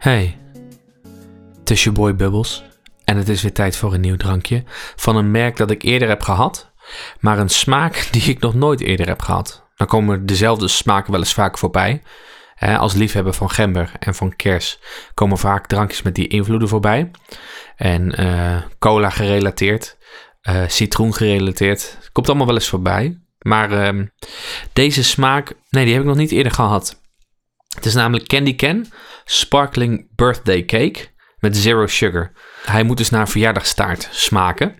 Hey, het is je boy Bubbles en het is weer tijd voor een nieuw drankje van een merk dat ik eerder heb gehad, maar een smaak die ik nog nooit eerder heb gehad. Dan komen dezelfde smaken wel eens vaak voorbij. Als liefhebber van gember en van kers komen vaak drankjes met die invloeden voorbij. En eh, cola gerelateerd, eh, citroen gerelateerd, komt allemaal wel eens voorbij. Maar ehm, deze smaak, nee, die heb ik nog niet eerder gehad. Het is namelijk Candy Can Sparkling Birthday Cake met zero sugar. Hij moet dus naar verjaardagstaart smaken.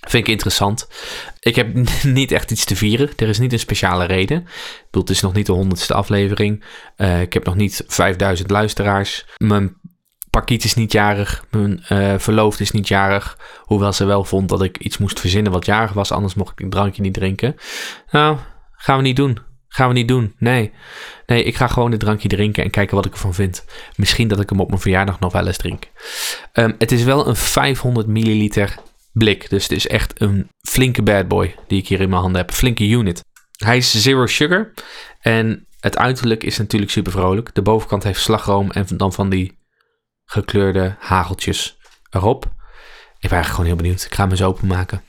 Vind ik interessant. Ik heb niet echt iets te vieren. Er is niet een speciale reden. Ik bedoel, het is nog niet de honderdste aflevering. Uh, ik heb nog niet 5000 luisteraars. Mijn parkiet is niet jarig. Mijn uh, verloofd is niet jarig. Hoewel ze wel vond dat ik iets moest verzinnen wat jarig was. Anders mocht ik een drankje niet drinken. Nou, gaan we niet doen. Gaan we niet doen. Nee. Nee, ik ga gewoon dit drankje drinken en kijken wat ik ervan vind. Misschien dat ik hem op mijn verjaardag nog wel eens drink. Um, het is wel een 500 milliliter blik. Dus het is echt een flinke bad boy die ik hier in mijn handen heb. Flinke unit. Hij is zero sugar. En het uiterlijk is natuurlijk super vrolijk. De bovenkant heeft slagroom en dan van die gekleurde hageltjes erop. Ik ben eigenlijk gewoon heel benieuwd. Ik ga hem eens openmaken.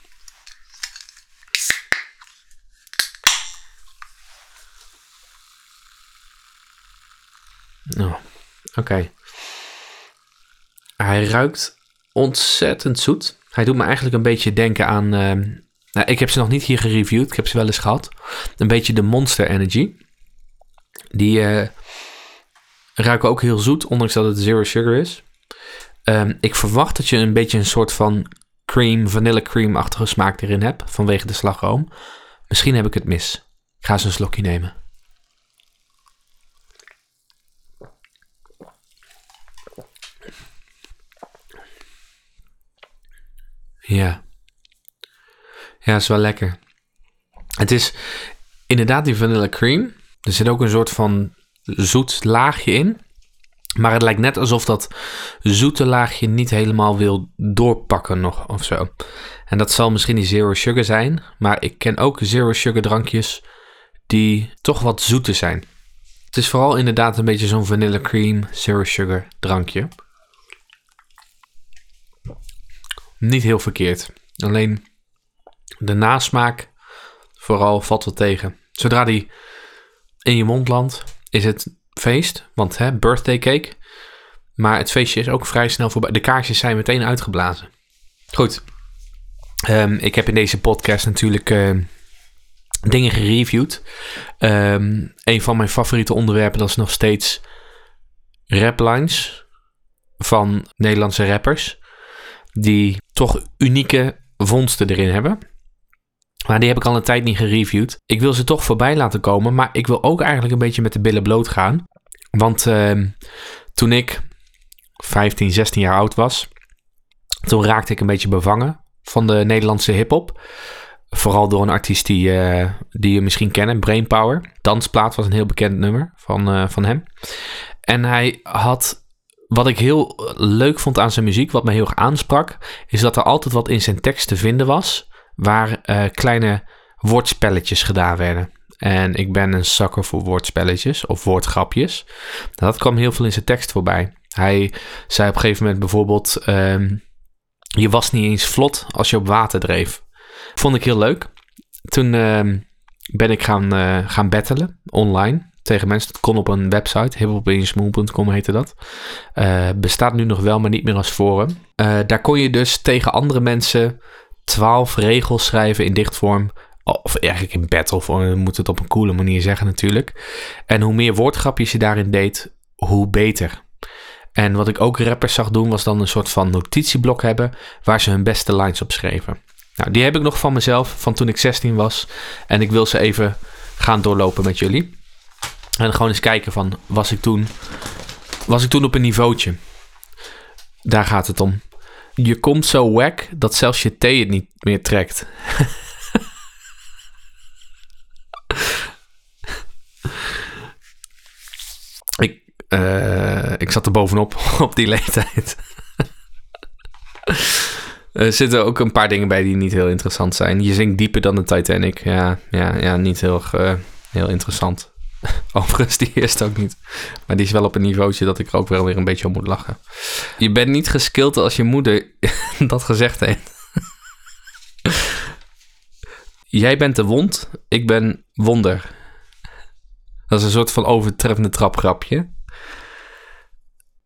Oh, oké. Hij ruikt ontzettend zoet. Hij doet me eigenlijk een beetje denken aan. Uh, nou, ik heb ze nog niet hier gereviewd. Ik heb ze wel eens gehad. Een beetje de Monster Energy. Die uh, ruiken ook heel zoet, ondanks dat het zero sugar is. Um, ik verwacht dat je een beetje een soort van cream, vanille cream-achtige smaak erin hebt. Vanwege de slagroom. Misschien heb ik het mis. Ik ga eens een slokje nemen. Ja. Ja, is wel lekker. Het is inderdaad die vanilla cream. Er zit ook een soort van zoet laagje in. Maar het lijkt net alsof dat zoete laagje niet helemaal wil doorpakken nog of zo. En dat zal misschien die zero sugar zijn. Maar ik ken ook zero sugar drankjes die toch wat zoeter zijn. Het is vooral inderdaad een beetje zo'n vanilla cream zero sugar drankje. Niet heel verkeerd. Alleen de nasmaak vooral valt wat tegen. Zodra die in je mond landt, is het feest. Want hè, birthday cake. Maar het feestje is ook vrij snel voorbij. De kaarsjes zijn meteen uitgeblazen. Goed. Um, ik heb in deze podcast natuurlijk uh, dingen gereviewd. Um, een van mijn favoriete onderwerpen dat is nog steeds raplines van Nederlandse rappers die toch unieke vondsten erin hebben. Maar die heb ik al een tijd niet gereviewd. Ik wil ze toch voorbij laten komen, maar ik wil ook eigenlijk een beetje met de billen bloot gaan. Want uh, toen ik 15, 16 jaar oud was, toen raakte ik een beetje bevangen van de Nederlandse hip-hop. Vooral door een artiest die, uh, die je misschien kennen, Brainpower. Dansplaat was een heel bekend nummer van, uh, van hem. En hij had wat ik heel leuk vond aan zijn muziek, wat me heel erg aansprak, is dat er altijd wat in zijn tekst te vinden was, waar uh, kleine woordspelletjes gedaan werden. En ik ben een zakker voor woordspelletjes of woordgrapjes. Dat kwam heel veel in zijn tekst voorbij. Hij zei op een gegeven moment bijvoorbeeld: um, Je was niet eens vlot als je op water dreef. Vond ik heel leuk. Toen uh, ben ik gaan, uh, gaan battelen online tegen mensen. Dat kon op een website, hiphopinjesmoon.com heette dat. Uh, bestaat nu nog wel, maar niet meer als forum. Uh, daar kon je dus tegen andere mensen twaalf regels schrijven in dichtvorm. Of eigenlijk in battlevorm, je moet het op een coole manier zeggen natuurlijk. En hoe meer woordgrapjes je daarin deed, hoe beter. En wat ik ook rappers zag doen, was dan een soort van notitieblok hebben waar ze hun beste lines op schreven. Nou, die heb ik nog van mezelf, van toen ik 16 was. En ik wil ze even gaan doorlopen met jullie. En gewoon eens kijken van, was ik toen, was ik toen op een niveautje? Daar gaat het om. Je komt zo wack dat zelfs je thee het niet meer trekt. ik, uh, ik zat er bovenop op die leeftijd. er zitten ook een paar dingen bij die niet heel interessant zijn. Je zingt dieper dan de Titanic. Ja, ja, ja niet heel, uh, heel interessant Overigens, die eerste ook niet. Maar die is wel op een niveautje dat ik er ook wel weer een beetje om moet lachen. Je bent niet geskild als je moeder dat gezegd heeft. Jij bent de wond, ik ben wonder. Dat is een soort van overtreffende trapgrapje.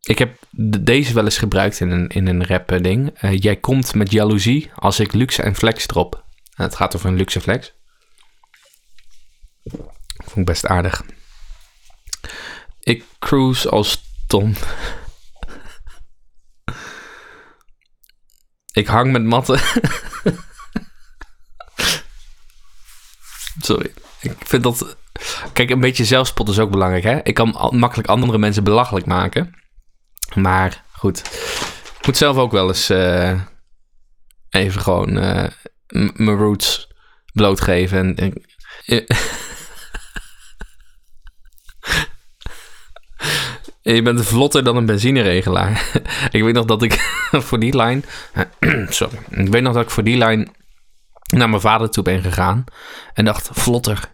Ik heb deze wel eens gebruikt in een, in een rap ding. Eh, jij komt met jaloezie als ik luxe en flex drop. het gaat over een luxe flex. Vond ik best aardig. Ik cruise als Tom. ik hang met matten. Sorry. Ik vind dat. Kijk, een beetje zelfspot is ook belangrijk. Hè? Ik kan makkelijk andere mensen belachelijk maken. Maar goed. Ik moet zelf ook wel eens uh, even gewoon uh, mijn roots blootgeven. En, en Je bent vlotter dan een benzineregelaar. ik weet nog dat ik voor die lijn. sorry. Ik weet nog dat ik voor die lijn naar mijn vader toe ben gegaan. En dacht, vlotter.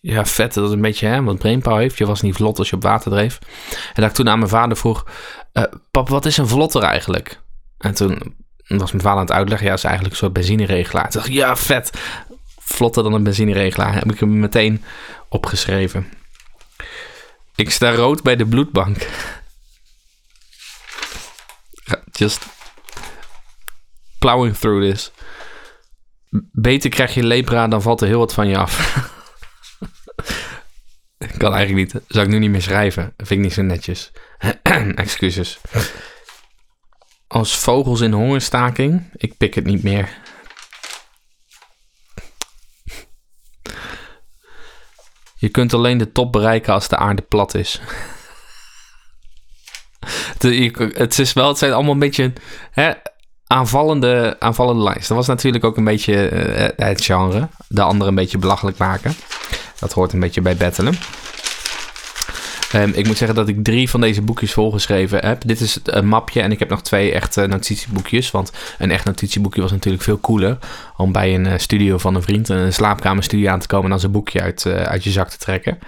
Ja, vet. Dat is een beetje, hè, wat brainpower heeft. Je was niet vlot als je op water dreef. En dat ik toen aan mijn vader vroeg: uh, Pap, wat is een vlotter eigenlijk? En toen was mijn vader aan het uitleggen: Ja, is eigenlijk een soort benzineregelaar. Toen dacht Ja, vet. Vlotter dan een benzineregelaar. Heb ik hem meteen opgeschreven. Ik sta rood bij de bloedbank. Just plowing through this. Beter krijg je lepra, dan valt er heel wat van je af. kan eigenlijk niet. Zou ik nu niet meer schrijven. vind ik niet zo netjes. Excuses. Als vogels in hongerstaking. Ik pik het niet meer. Je kunt alleen de top bereiken als de aarde plat is. het, is wel, het zijn allemaal een beetje hè, aanvallende, aanvallende lines. Dat was natuurlijk ook een beetje uh, het genre. De andere een beetje belachelijk maken. Dat hoort een beetje bij battelen. Um, ik moet zeggen dat ik drie van deze boekjes volgeschreven heb. Dit is een mapje en ik heb nog twee echte notitieboekjes. Want een echt notitieboekje was natuurlijk veel cooler. Om bij een uh, studio van een vriend, een slaapkamerstudio aan te komen en dan zijn boekje uit, uh, uit je zak te trekken.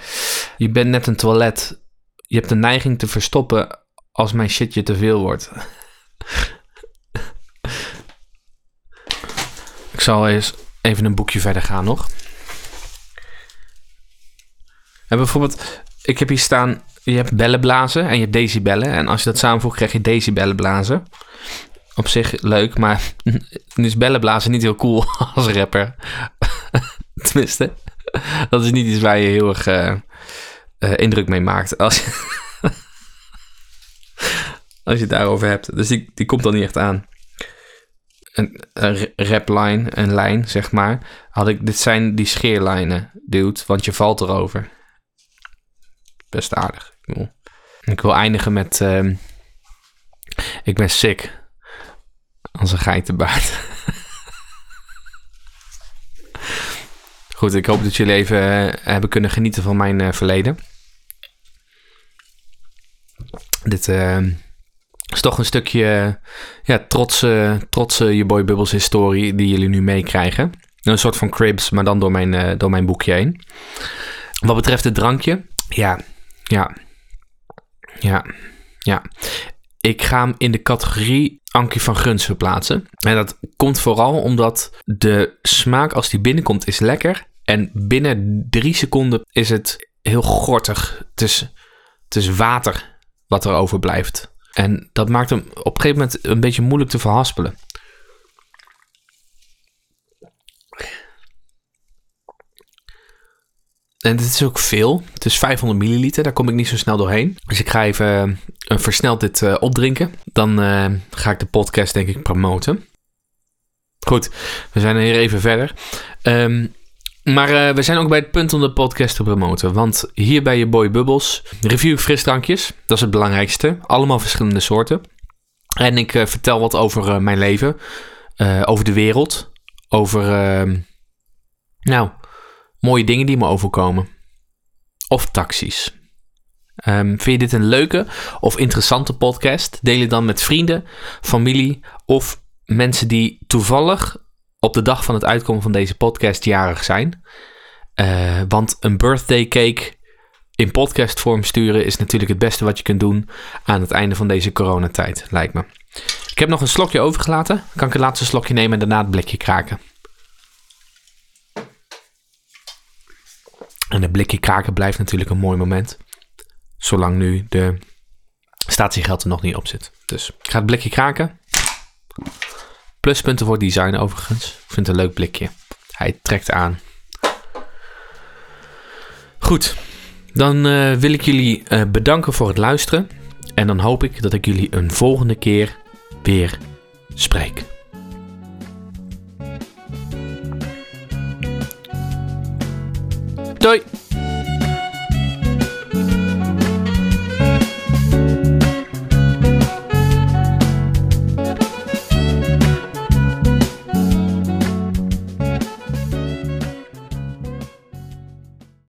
Je bent net een toilet. Je hebt de neiging te verstoppen als mijn shit je te veel wordt. ik zal eens even een boekje verder gaan nog. En bijvoorbeeld, ik heb hier staan, je hebt bellen blazen en je hebt decibellen. En als je dat samenvoegt, krijg je decibellen blazen. Op zich leuk, maar nu is bellen blazen niet heel cool als rapper. Tenminste, dat is niet iets waar je heel erg uh, uh, indruk mee maakt. Als je, als je het daarover hebt. Dus die, die komt dan niet echt aan. Een, een rapline, een lijn, zeg maar. Had ik, dit zijn die scheerlijnen, dude, want je valt erover best aardig. Ik wil, eindigen met... Uh, ik ben sick. Als een geitenbaard. Goed, ik hoop dat jullie even uh, hebben kunnen genieten van mijn uh, verleden. Dit uh, is toch een stukje ja, trotse, trotse je boy Bubbles historie die jullie nu meekrijgen. Een soort van cribs, maar dan door mijn, door mijn boekje heen. Wat betreft het drankje, ja, ja. Ja. Ja. Ik ga hem in de categorie Ankie van Guns verplaatsen. En dat komt vooral omdat de smaak als die binnenkomt is lekker. En binnen drie seconden is het heel gortig. Het is, het is water wat er overblijft. En dat maakt hem op een gegeven moment een beetje moeilijk te verhaspelen. En dit is ook veel. Het is 500 milliliter. Daar kom ik niet zo snel doorheen. Dus ik ga even uh, versneld dit uh, opdrinken. Dan uh, ga ik de podcast denk ik promoten. Goed, we zijn hier even verder. Um, maar we zijn ook bij het punt om de podcast te promoten. Want hier bij je Boy Bubbles review ik frisdrankjes. Dat is het belangrijkste. Allemaal verschillende soorten. En ik vertel wat over mijn leven. over de wereld. Over... Ehm, nou mooie dingen die me overkomen. Of taxis. Um, vind je dit een leuke of interessante podcast? Deel het dan met vrienden, familie of mensen die toevallig op de dag van het uitkomen van deze podcast jarig zijn. Uh, want een birthday cake in podcastvorm sturen is natuurlijk het beste wat je kunt doen aan het einde van deze coronatijd, lijkt me. Ik heb nog een slokje overgelaten. Kan ik het laatste slokje nemen en daarna het blikje kraken. En het blikje kraken blijft natuurlijk een mooi moment. Zolang nu de statiegeld er nog niet op zit. Dus ik ga het blikje kraken. Pluspunten voor design overigens. Ik vind het een leuk blikje. Hij trekt aan. Goed, dan uh, wil ik jullie uh, bedanken voor het luisteren. En dan hoop ik dat ik jullie een volgende keer weer spreek. Doei!